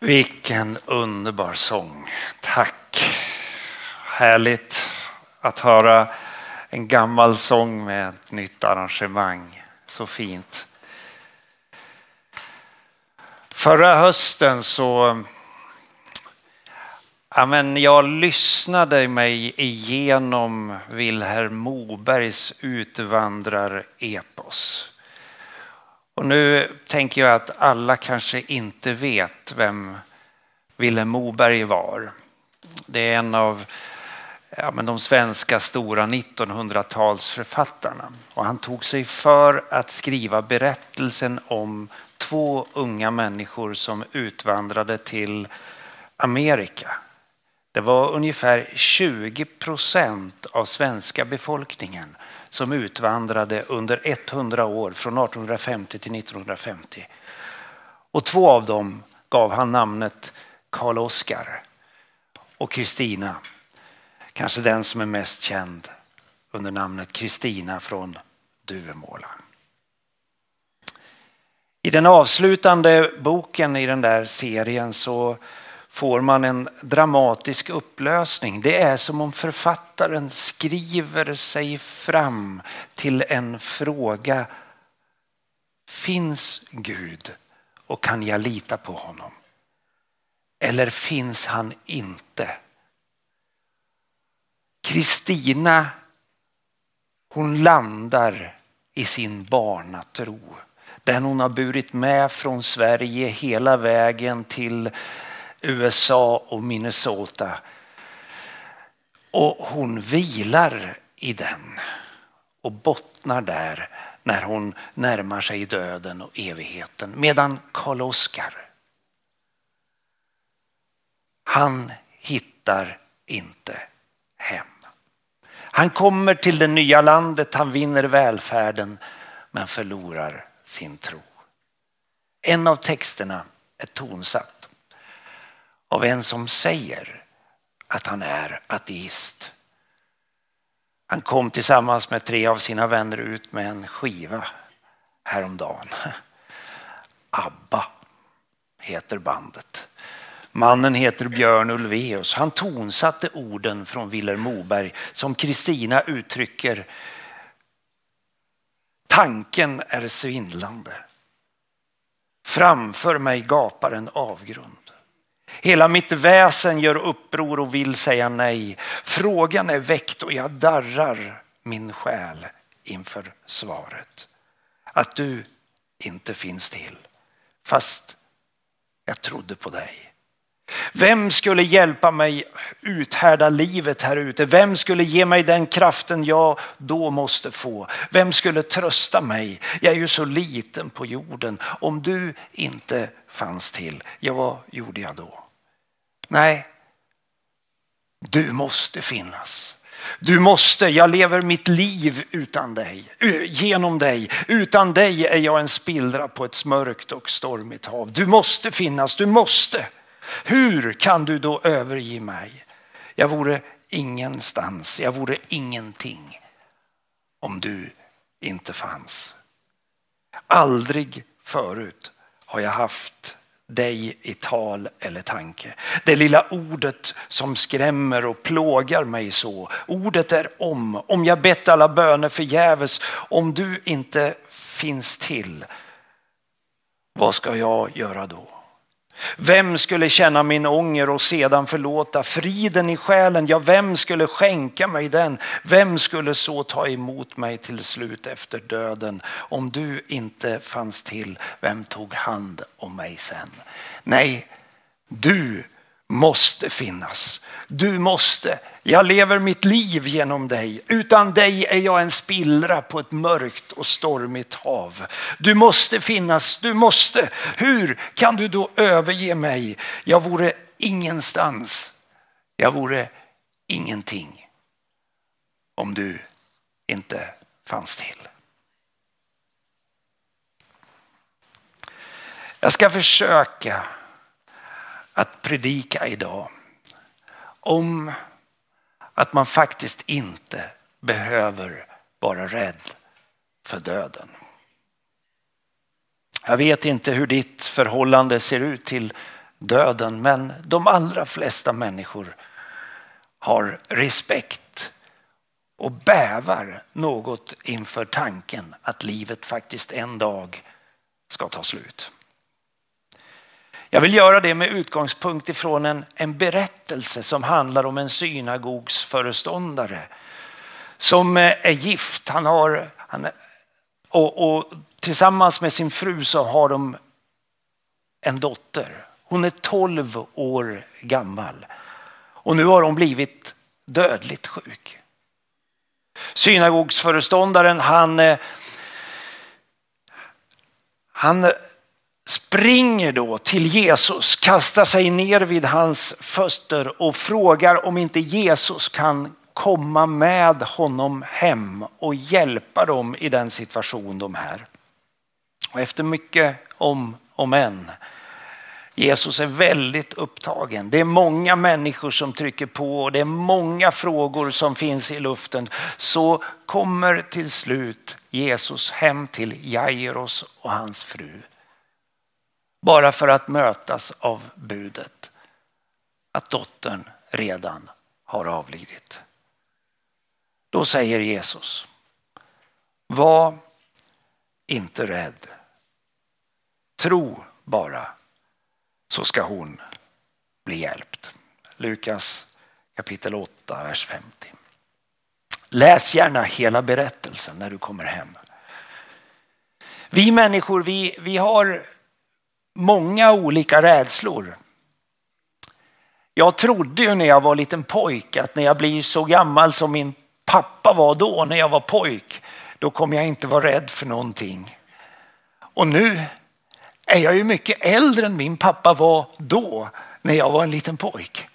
Vilken underbar sång. Tack. Härligt att höra en gammal sång med ett nytt arrangemang. Så fint. Förra hösten så ja, men jag lyssnade mig igenom Vilhelm Mobergs utvandrarepos. Och nu tänker jag att alla kanske inte vet vem Vilhelm Moberg var. Det är en av ja, men de svenska stora 1900-talsförfattarna. Och han tog sig för att skriva berättelsen om två unga människor som utvandrade till Amerika. Det var ungefär 20 procent av svenska befolkningen som utvandrade under 100 år från 1850 till 1950. Och två av dem gav han namnet Karl Oskar och Kristina. Kanske den som är mest känd under namnet Kristina från Duvemåla. I den avslutande boken i den där serien så får man en dramatisk upplösning. Det är som om författaren skriver sig fram till en fråga. Finns Gud och kan jag lita på honom? Eller finns han inte? Kristina, hon landar i sin barnatro. Den hon har burit med från Sverige hela vägen till USA och Minnesota. Och hon vilar i den och bottnar där när hon närmar sig döden och evigheten. Medan Karl Oskar, han hittar inte hem. Han kommer till det nya landet, han vinner välfärden men förlorar sin tro. En av texterna är tonsatt av en som säger att han är ateist. Han kom tillsammans med tre av sina vänner ut med en skiva häromdagen. ABBA heter bandet. Mannen heter Björn Ulvaeus. Han tonsatte orden från Vilhelm Moberg som Kristina uttrycker. Tanken är svindlande. Framför mig gapar en avgrund. Hela mitt väsen gör uppror och vill säga nej. Frågan är väckt och jag darrar min själ inför svaret. Att du inte finns till. Fast jag trodde på dig. Vem skulle hjälpa mig uthärda livet här ute? Vem skulle ge mig den kraften jag då måste få? Vem skulle trösta mig? Jag är ju så liten på jorden. Om du inte fanns till, ja vad gjorde jag då? Nej, du måste finnas. Du måste, jag lever mitt liv utan dig, genom dig. Utan dig är jag en spillra på ett mörkt och stormigt hav. Du måste finnas, du måste. Hur kan du då överge mig? Jag vore ingenstans, jag vore ingenting om du inte fanns. Aldrig förut har jag haft dig i tal eller tanke. Det lilla ordet som skrämmer och plågar mig så. Ordet är om. Om jag bett alla böner förgäves, om du inte finns till, vad ska jag göra då? Vem skulle känna min ånger och sedan förlåta friden i själen? Ja, vem skulle skänka mig den? Vem skulle så ta emot mig till slut efter döden? Om du inte fanns till, vem tog hand om mig sen? Nej, du måste finnas. Du måste. Jag lever mitt liv genom dig. Utan dig är jag en spillra på ett mörkt och stormigt hav. Du måste finnas, du måste. Hur kan du då överge mig? Jag vore ingenstans. Jag vore ingenting om du inte fanns till. Jag ska försöka att predika idag om att man faktiskt inte behöver vara rädd för döden. Jag vet inte hur ditt förhållande ser ut till döden men de allra flesta människor har respekt och bävar något inför tanken att livet faktiskt en dag ska ta slut. Jag vill göra det med utgångspunkt ifrån en, en berättelse som handlar om en synagogsföreståndare som eh, är gift. Han har, han, och, och tillsammans med sin fru så har de en dotter. Hon är 12 år gammal och nu har hon blivit dödligt sjuk. Synagogsföreståndaren han, eh, han springer då till Jesus, kastar sig ner vid hans fötter och frågar om inte Jesus kan komma med honom hem och hjälpa dem i den situation de är. Och efter mycket om och men Jesus är väldigt upptagen. Det är många människor som trycker på och det är många frågor som finns i luften. Så kommer till slut Jesus hem till Jairus och hans fru. Bara för att mötas av budet att dottern redan har avlidit. Då säger Jesus, var inte rädd. Tro bara så ska hon bli hjälpt. Lukas kapitel 8, vers 50. Läs gärna hela berättelsen när du kommer hem. Vi människor vi, vi har många olika rädslor. Jag trodde ju när jag var liten pojk att när jag blir så gammal som min pappa var då när jag var pojk, då kommer jag inte vara rädd för någonting. Och nu är jag ju mycket äldre än min pappa var då när jag var en liten pojk.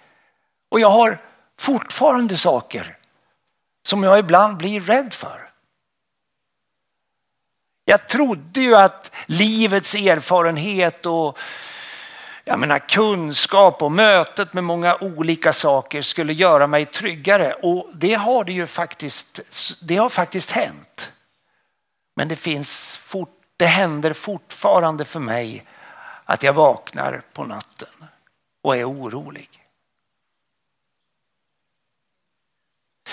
Och jag har fortfarande saker som jag ibland blir rädd för. Jag trodde ju att livets erfarenhet och jag menar, kunskap och mötet med många olika saker skulle göra mig tryggare. Och det har det ju faktiskt, det har faktiskt hänt. Men det, finns fort, det händer fortfarande för mig att jag vaknar på natten och är orolig.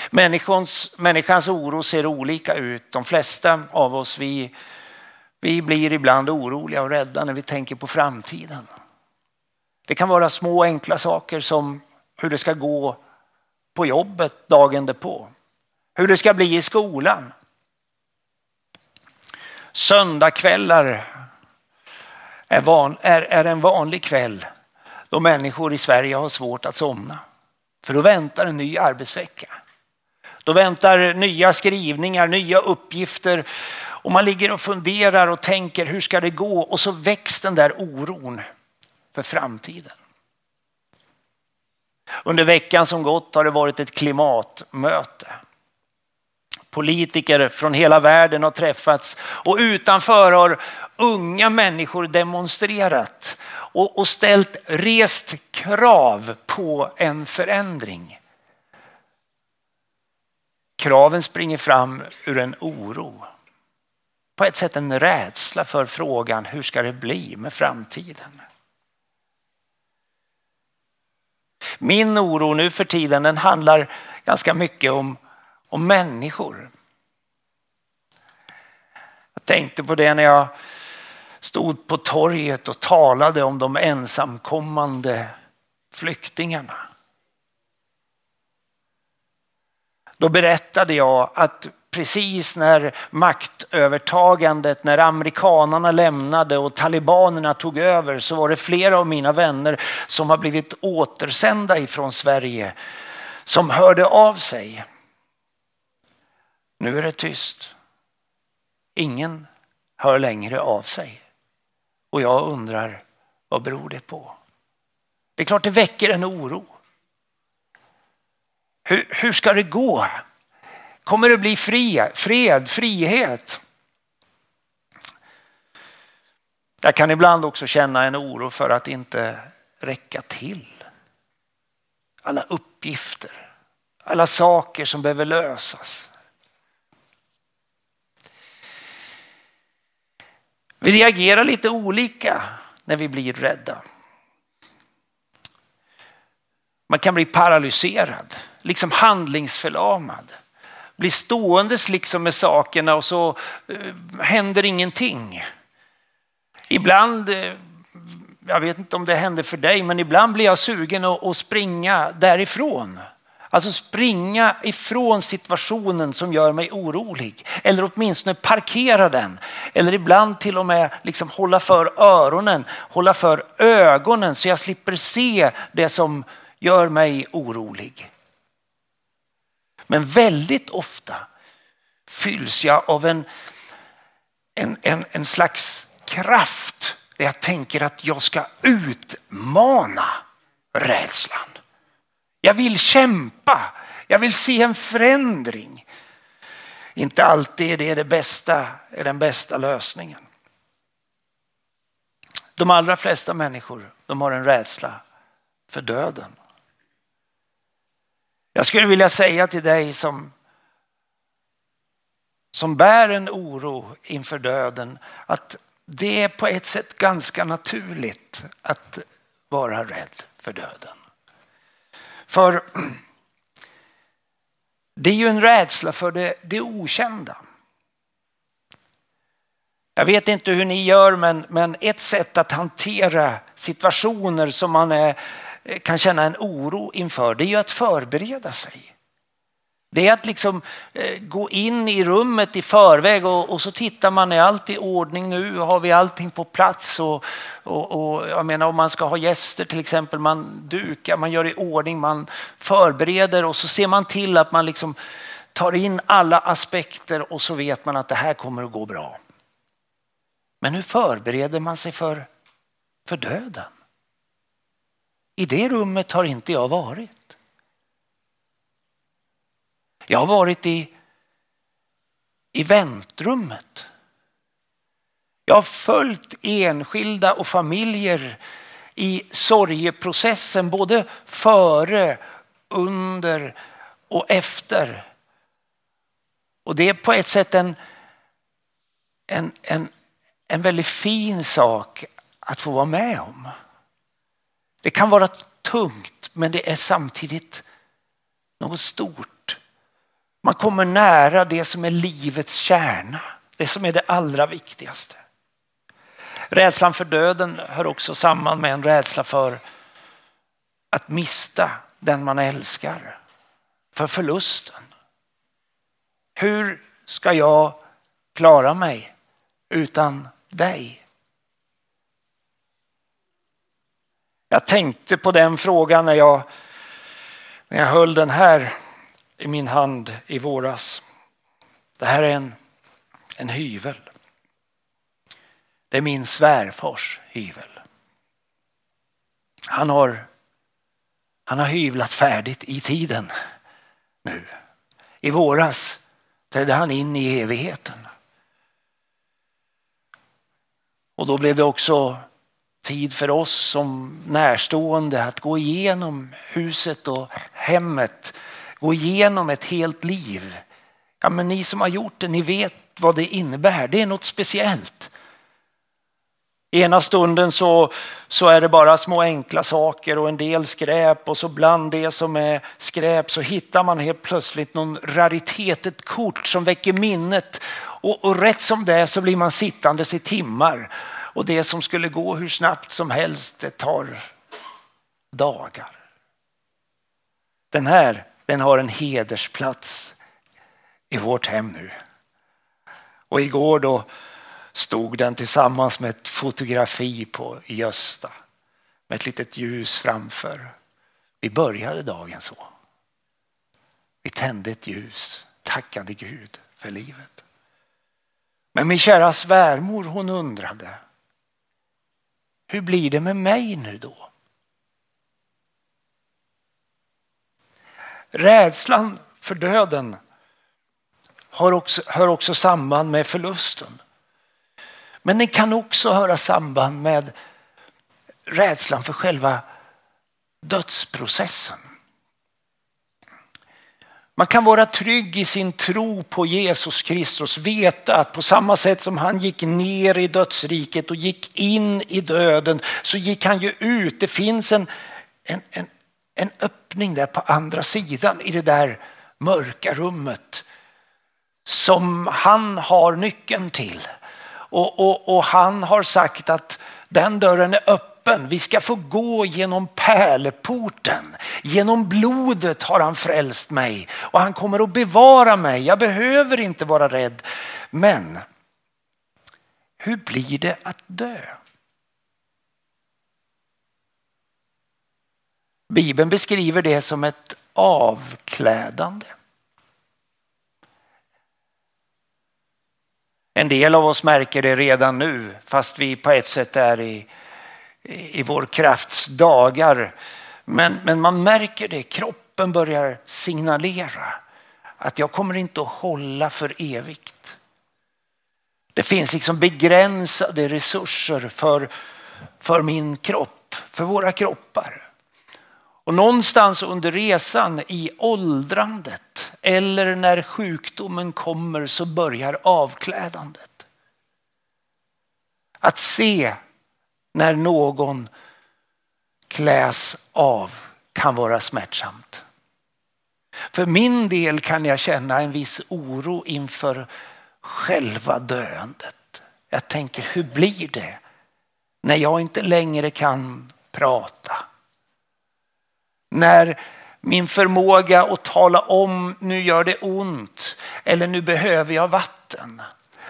Människans, människans oro ser olika ut. De flesta av oss vi, vi blir ibland oroliga och rädda när vi tänker på framtiden. Det kan vara små enkla saker som hur det ska gå på jobbet dagen därpå. Hur det ska bli i skolan. Söndagkvällar är, van, är, är en vanlig kväll då människor i Sverige har svårt att somna. För då väntar en ny arbetsvecka. Då väntar nya skrivningar, nya uppgifter och man ligger och funderar och tänker hur ska det gå? Och så väcks den där oron för framtiden. Under veckan som gått har det varit ett klimatmöte. Politiker från hela världen har träffats och utanför har unga människor demonstrerat och, ställt rest krav på en förändring. Kraven springer fram ur en oro. På ett sätt en rädsla för frågan hur ska det bli med framtiden? Min oro nu för tiden den handlar ganska mycket om, om människor. Jag tänkte på det när jag stod på torget och talade om de ensamkommande flyktingarna. Då berättade jag att precis när maktövertagandet, när amerikanarna lämnade och talibanerna tog över så var det flera av mina vänner som har blivit återsända ifrån Sverige som hörde av sig. Nu är det tyst. Ingen hör längre av sig. Och jag undrar, vad beror det på? Det är klart det väcker en oro. Hur, hur ska det gå? Kommer det bli fri, fred, frihet? Jag kan ibland också känna en oro för att inte räcka till. Alla uppgifter, alla saker som behöver lösas. Vi reagerar lite olika när vi blir rädda. Man kan bli paralyserad, liksom handlingsförlamad. Blir ståendes liksom med sakerna och så eh, händer ingenting. Ibland, eh, jag vet inte om det händer för dig, men ibland blir jag sugen att, att springa därifrån. Alltså springa ifrån situationen som gör mig orolig. Eller åtminstone parkera den. Eller ibland till och med liksom hålla för öronen, hålla för ögonen så jag slipper se det som gör mig orolig. Men väldigt ofta fylls jag av en, en, en, en slags kraft. där Jag tänker att jag ska utmana rädslan. Jag vill kämpa. Jag vill se en förändring. Inte alltid är det, det bästa, är den bästa lösningen. De allra flesta människor de har en rädsla för döden. Jag skulle vilja säga till dig som, som bär en oro inför döden att det är på ett sätt ganska naturligt att vara rädd för döden. För det är ju en rädsla för det, det okända. Jag vet inte hur ni gör men, men ett sätt att hantera situationer som man är kan känna en oro inför, det är ju att förbereda sig. Det är att liksom eh, gå in i rummet i förväg och, och, så tittar man, är allt i ordning nu? Har vi allting på plats? Och, och, och, jag menar om man ska ha gäster till exempel, man dukar, man gör i ordning, man förbereder och så ser man till att man liksom tar in alla aspekter och så vet man att det här kommer att gå bra. Men hur förbereder man sig för, för döden? I det rummet har inte jag varit. Jag har varit i, i väntrummet. Jag har följt enskilda och familjer i sorgeprocessen både före, under och efter. Och det är på ett sätt en, en, en, en väldigt fin sak att få vara med om. Det kan vara tungt men det är samtidigt något stort. Man kommer nära det som är livets kärna, det som är det allra viktigaste. Rädslan för döden hör också samman med en rädsla för att mista den man älskar. För förlusten. Hur ska jag klara mig utan dig? Jag tänkte på den frågan när jag, när jag höll den här i min hand i våras. Det här är en, en hyvel. Det är min svärfars hyvel. Han har, han har hyvlat färdigt i tiden nu. I våras trädde han in i evigheten. Och då blev det också tid för oss som närstående att gå igenom huset och hemmet. Gå igenom ett helt liv. Ja, men ni som har gjort det, ni vet vad det innebär. Det är något speciellt. Ena stunden så, så är det bara små enkla saker och en del skräp och så bland det som är skräp så hittar man helt plötsligt någon raritet, ett kort som väcker minnet och, och rätt som det är så blir man sittandes i timmar och det som skulle gå hur snabbt som helst, det tar dagar. Den här, den har en hedersplats i vårt hem nu. Och igår då stod den tillsammans med ett fotografi på i Gösta med ett litet ljus framför. Vi började dagen så. Vi tände ett ljus, tackade Gud för livet. Men min kära svärmor hon undrade hur blir det med mig nu då? rädslan för döden har också, hör också samman med förlusten. Men den kan också höra samband med rädslan för själva dödsprocessen. Man kan vara trygg i sin tro på Jesus Kristus, veta att på samma sätt som han gick ner i dödsriket och gick in i döden så gick han ju ut. Det finns en, en, en, en öppning där på andra sidan i det där mörka rummet som han har nyckeln till. Och, och, och han har sagt att den dörren är öppen öppen. Vi ska få gå genom pärleporten. Genom blodet har han frälst mig och han kommer att bevara mig. Jag behöver inte vara rädd. Men hur blir det att dö? Bibeln beskriver det som ett avklädande. En del av oss märker det redan nu fast vi på ett sätt är i i vår krafts dagar. Men, men man märker det, kroppen börjar signalera att jag kommer inte att hålla för evigt. Det finns liksom begränsade resurser för, för min kropp, för våra kroppar. Och någonstans under resan i åldrandet eller när sjukdomen kommer så börjar avklädandet. Att se när någon kläs av kan vara smärtsamt. För min del kan jag känna en viss oro inför själva döendet. Jag tänker, hur blir det när jag inte längre kan prata? När min förmåga att tala om nu gör det ont eller nu behöver jag vatten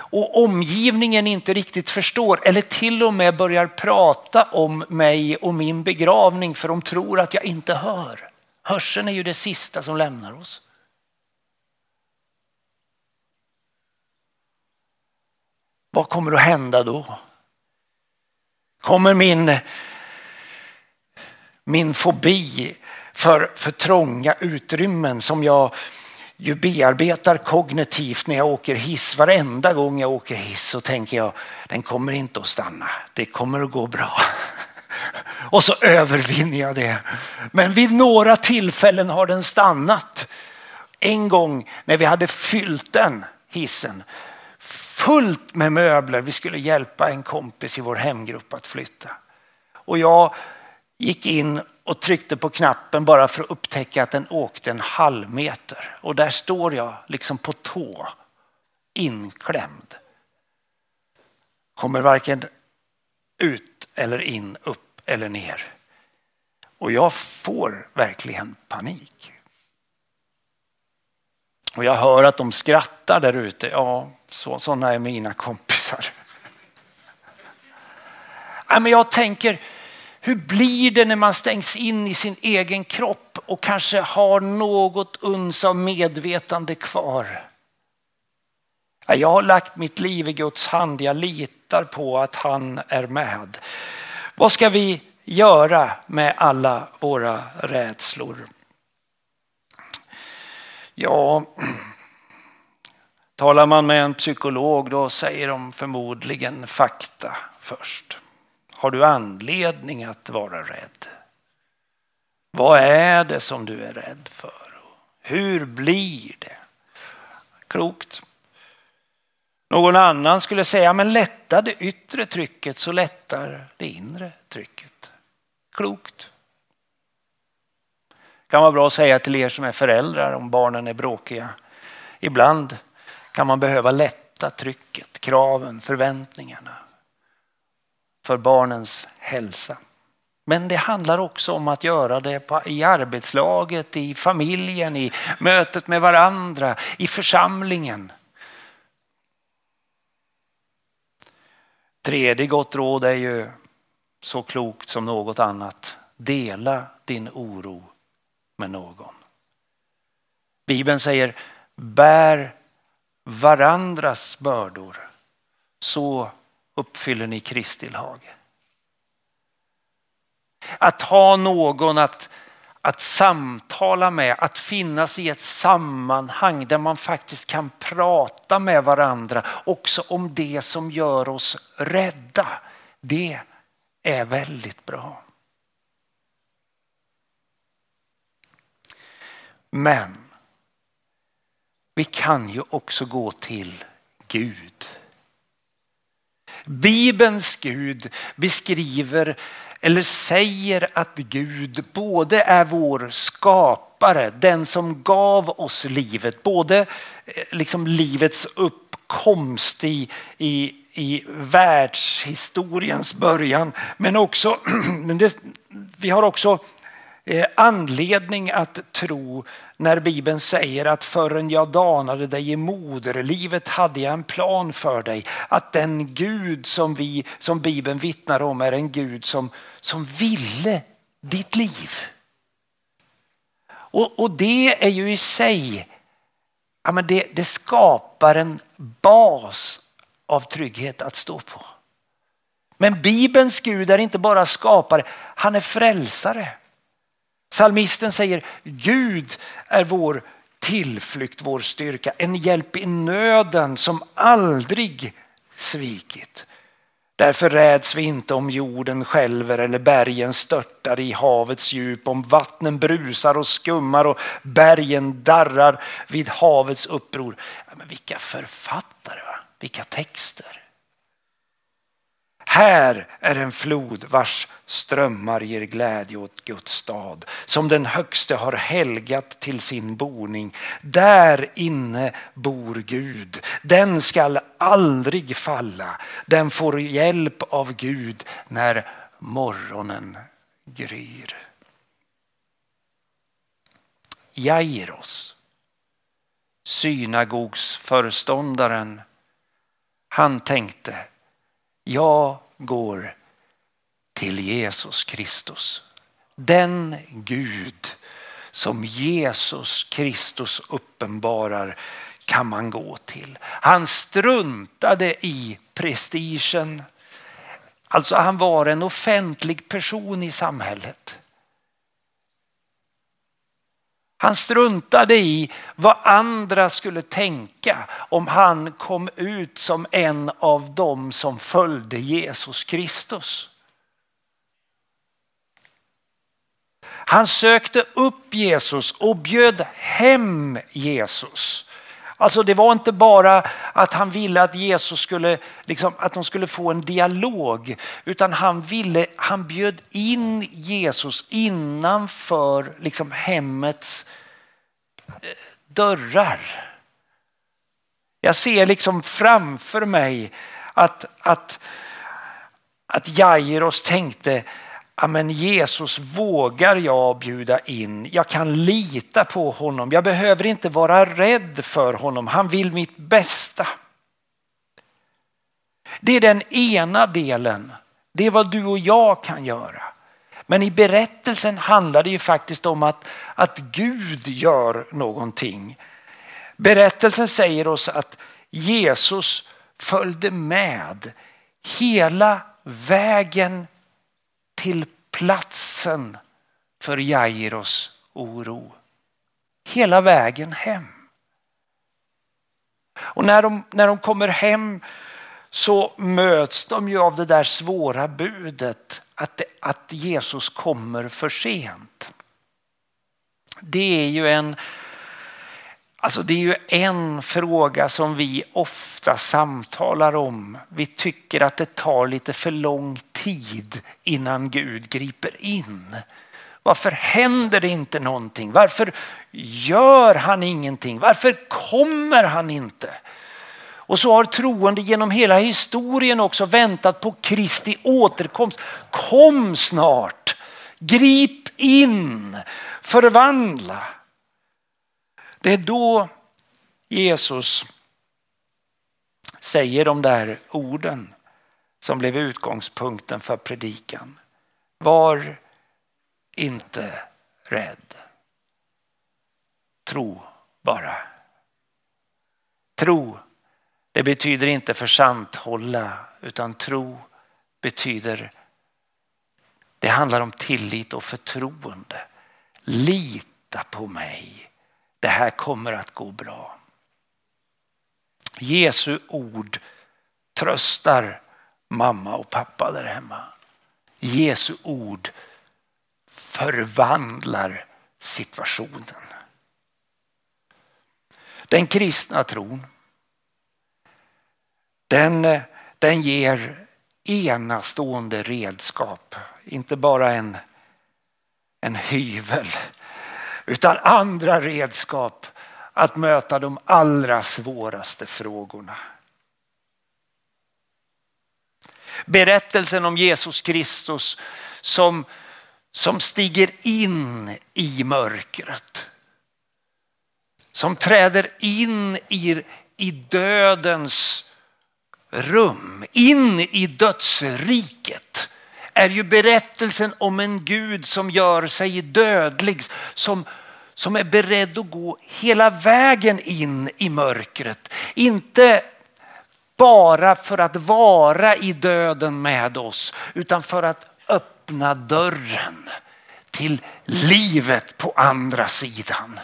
och omgivningen inte riktigt förstår eller till och med börjar prata om mig och min begravning för de tror att jag inte hör. Hörseln är ju det sista som lämnar oss. Vad kommer att hända då? Kommer min, min fobi för, för trånga utrymmen som jag ju bearbetar kognitivt när jag åker hiss. Varenda gång jag åker hiss så tänker jag den kommer inte att stanna. Det kommer att gå bra. Och så övervinner jag det. Men vid några tillfällen har den stannat. En gång när vi hade fyllt den hissen fullt med möbler. Vi skulle hjälpa en kompis i vår hemgrupp att flytta. Och jag gick in och tryckte på knappen bara för att upptäcka att den åkte en halv meter. Och där står jag liksom på tå, inklämd. Kommer varken ut eller in, upp eller ner. Och jag får verkligen panik. Och jag hör att de skrattar där ute. Ja, så, sådana är mina kompisar. nej men jag tänker, hur blir det när man stängs in i sin egen kropp och kanske har något uns av medvetande kvar? Jag har lagt mitt liv i Guds hand. Jag litar på att han är med. Vad ska vi göra med alla våra rädslor? Ja, talar man med en psykolog då säger de förmodligen fakta först. Har du anledning att vara rädd? Vad är det som du är rädd för? Hur blir det? Klokt. Någon annan skulle säga, men lättar det yttre trycket så lättar det inre trycket. Klokt. Det kan vara bra att säga till er som är föräldrar om barnen är bråkiga. Ibland kan man behöva lätta trycket, kraven, förväntningarna för barnens hälsa. Men det handlar också om att göra det på, i arbetslaget, i familjen, i mötet med varandra, i församlingen. Tredje gott råd är ju så klokt som något annat. Dela din oro med någon. Bibeln säger bär varandras bördor så uppfyller ni Kristi lag. Att ha någon att, att samtala med, att finnas i ett sammanhang där man faktiskt kan prata med varandra också om det som gör oss rädda. Det är väldigt bra. Men vi kan ju också gå till Gud. Bibelns Gud beskriver eller säger att Gud både är vår skapare, den som gav oss livet, både eh, liksom livets uppkomst i, i, i världshistoriens början, men också, men det, vi har också eh, anledning att tro när Bibeln säger att förrän jag danade dig i moderlivet hade jag en plan för dig. Att den Gud som, vi, som Bibeln vittnar om är en Gud som, som ville ditt liv. Och, och det är ju i sig, ja men det, det skapar en bas av trygghet att stå på. Men Bibelns Gud är inte bara skapare, han är frälsare. Salmisten säger Gud är vår tillflykt, vår styrka, en hjälp i nöden som aldrig svikit. Därför räds vi inte om jorden skälver eller bergen störtar i havets djup, om vattnen brusar och skummar och bergen darrar vid havets uppror. Ja, men vilka författare, va? vilka texter. Här är en flod vars strömmar ger glädje åt Guds stad som den högste har helgat till sin boning. Där inne bor Gud. Den skall aldrig falla. Den får hjälp av Gud när morgonen gryr. Jairos, synagogsföreståndaren, han tänkte jag går till Jesus Kristus. Den Gud som Jesus Kristus uppenbarar kan man gå till. Han struntade i prestigen. Alltså han var en offentlig person i samhället. Han struntade i vad andra skulle tänka om han kom ut som en av dem som följde Jesus Kristus. Han sökte upp Jesus och bjöd hem Jesus. Alltså det var inte bara att han ville att Jesus skulle, liksom, att de skulle få en dialog, utan han ville, han bjöd in Jesus innanför liksom hemmets eh, dörrar. Jag ser liksom framför mig att, att, att Jairos tänkte men Jesus vågar jag bjuda in. Jag kan lita på honom. Jag behöver inte vara rädd för honom. Han vill mitt bästa. Det är den ena delen. Det är vad du och jag kan göra. Men i berättelsen handlar det ju faktiskt om att, att Gud gör någonting. Berättelsen säger oss att Jesus följde med hela vägen till platsen för Jairos oro. Hela vägen hem. Och när de, när de kommer hem så möts de ju av det där svåra budet att, det, att Jesus kommer för sent. Det är ju en Alltså det är ju en fråga som vi ofta samtalar om. Vi tycker att det tar lite för lång tid innan Gud griper in. Varför händer det inte någonting? Varför gör han ingenting? Varför kommer han inte? Och så har troende genom hela historien också väntat på Kristi återkomst. Kom snart! Grip in! Förvandla! Det är då Jesus säger de där orden som blev utgångspunkten för predikan. Var inte rädd. Tro bara. Tro, det betyder inte försanthålla utan tro betyder det handlar om tillit och förtroende. lita på mig. Det här kommer att gå bra. Jesu ord tröstar mamma och pappa där hemma. Jesu ord förvandlar situationen. Den kristna tron den, den ger enastående redskap. Inte bara en, en hyvel utan andra redskap att möta de allra svåraste frågorna. Berättelsen om Jesus Kristus som, som stiger in i mörkret. Som träder in i, i dödens rum, in i dödsriket är ju berättelsen om en Gud som gör sig dödlig, som, som är beredd att gå hela vägen in i mörkret. Inte bara för att vara i döden med oss utan för att öppna dörren till livet på andra sidan.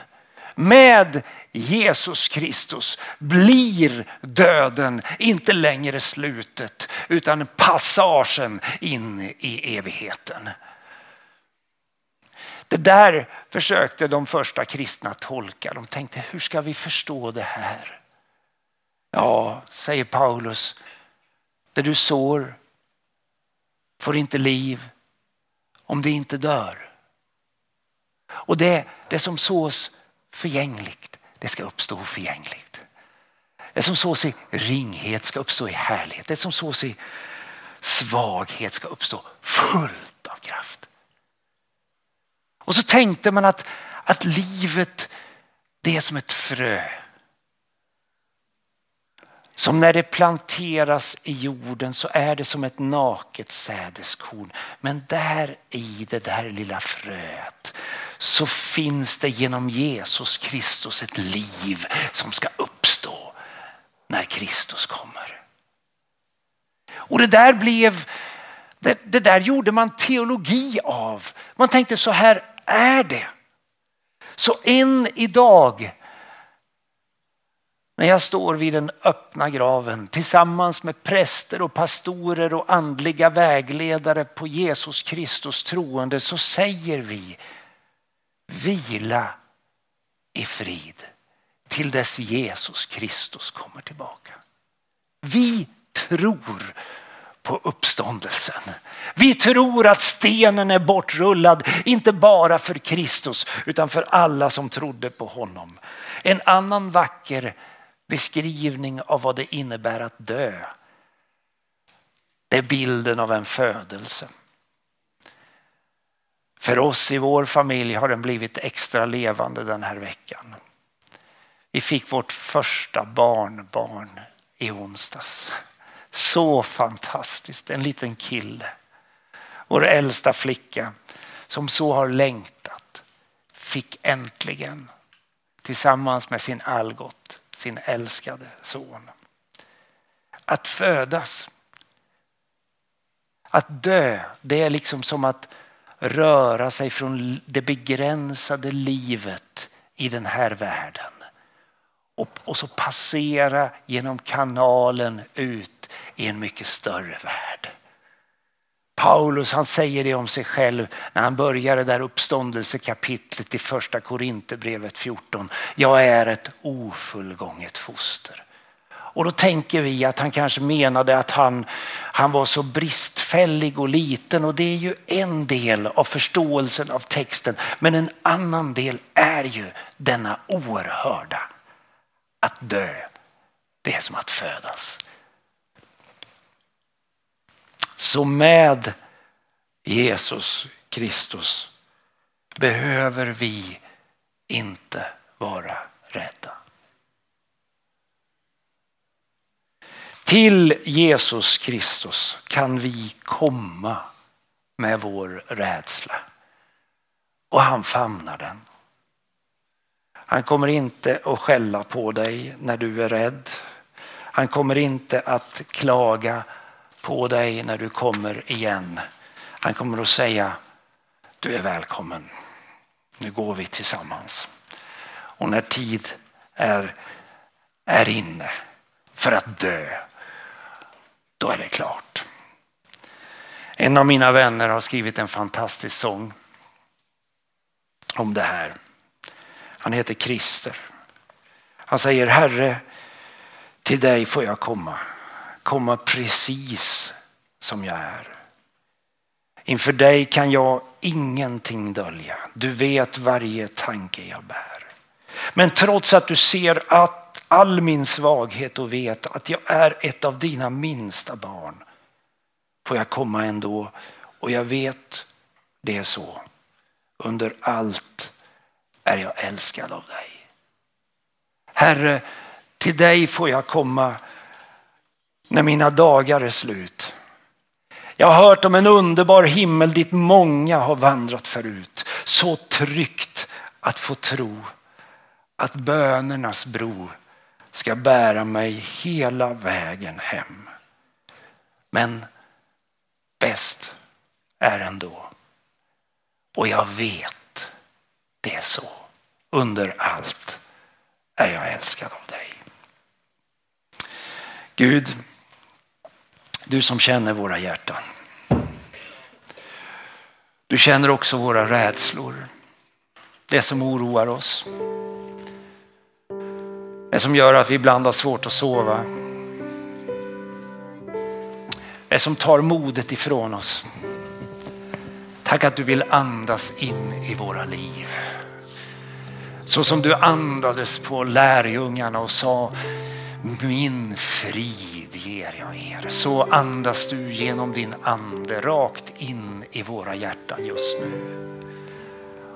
Med Jesus Kristus blir döden inte längre slutet utan passagen in i evigheten. Det där försökte de första kristna tolka. De tänkte hur ska vi förstå det här? Ja, säger Paulus, det du sår får inte liv om det inte dör. Och det, det som sås förgängligt, det ska uppstå förgängligt. Det som sås i ringhet ska uppstå i härlighet. Det som sås i svaghet ska uppstå fullt av kraft. Och så tänkte man att, att livet det är som ett frö. Som när det planteras i jorden så är det som ett naket sädeskorn. Men där i det där lilla fröet så finns det genom Jesus Kristus ett liv som ska uppstå när Kristus kommer. Och det där blev, det, det där gjorde man teologi av. Man tänkte så här är det. Så än idag när jag står vid den öppna graven tillsammans med präster och pastorer och andliga vägledare på Jesus Kristus troende så säger vi vila i frid till dess Jesus Kristus kommer tillbaka. Vi tror på uppståndelsen. Vi tror att stenen är bortrullad, inte bara för Kristus utan för alla som trodde på honom. En annan vacker beskrivning av vad det innebär att dö. Det är bilden av en födelse. För oss i vår familj har den blivit extra levande den här veckan. Vi fick vårt första barnbarn i onsdags. Så fantastiskt, en liten kille. Vår äldsta flicka som så har längtat fick äntligen tillsammans med sin Algot, sin älskade son. Att födas, att dö, det är liksom som att röra sig från det begränsade livet i den här världen. Och, och så passera genom kanalen ut i en mycket större värld. Paulus han säger det om sig själv när han börjar det där uppståndelsekapitlet i första Korinthierbrevet 14. Jag är ett ofullgånget foster. Och då tänker vi att han kanske menade att han, han var så bristfällig och liten och det är ju en del av förståelsen av texten. Men en annan del är ju denna oerhörda. Att dö, det är som att födas. Så med Jesus Kristus behöver vi inte vara rädda. Till Jesus Kristus kan vi komma med vår rädsla. Och han famnar den. Han kommer inte att skälla på dig när du är rädd. Han kommer inte att klaga på dig när du kommer igen. Han kommer att säga du är välkommen. Nu går vi tillsammans. Och när tid är, är inne för att dö, då är det klart. En av mina vänner har skrivit en fantastisk sång om det här. Han heter Christer. Han säger Herre, till dig får jag komma. Komma precis som jag är. Inför dig kan jag ingenting dölja. Du vet varje tanke jag bär. Men trots att du ser att all min svaghet och vet att jag är ett av dina minsta barn får jag komma ändå och jag vet det är så. Under allt är jag älskad av dig. Herre, till dig får jag komma när mina dagar är slut. Jag har hört om en underbar himmel dit många har vandrat förut. Så tryggt att få tro att bönernas bro ska bära mig hela vägen hem. Men bäst är ändå, och jag vet det är så, under allt är jag älskad av dig. Gud, du som känner våra hjärtan. Du känner också våra rädslor. Det som oroar oss. Det som gör att vi ibland har svårt att sova. Det som tar modet ifrån oss. Tack att du vill andas in i våra liv. Så som du andades på lärjungarna och sa min frid ger jag er. Så andas du genom din ande rakt in i våra hjärtan just nu.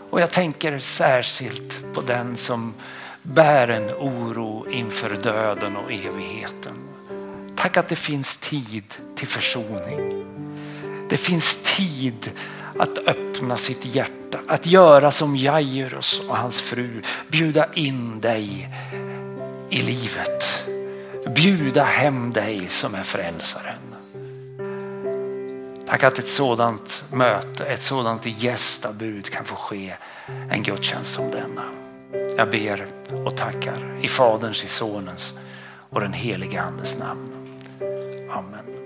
Och jag tänker särskilt på den som bär en oro inför döden och evigheten. Tack att det finns tid till försoning. Det finns tid att öppna sitt hjärta, att göra som Jairus och hans fru, bjuda in dig i livet. Bjuda hem dig som är frälsaren. Tack att ett sådant möte, ett sådant gästabud kan få ske en gudstjänst som denna. Jag ber och tackar i Faderns, i Sonens och den helige Andes namn. Amen.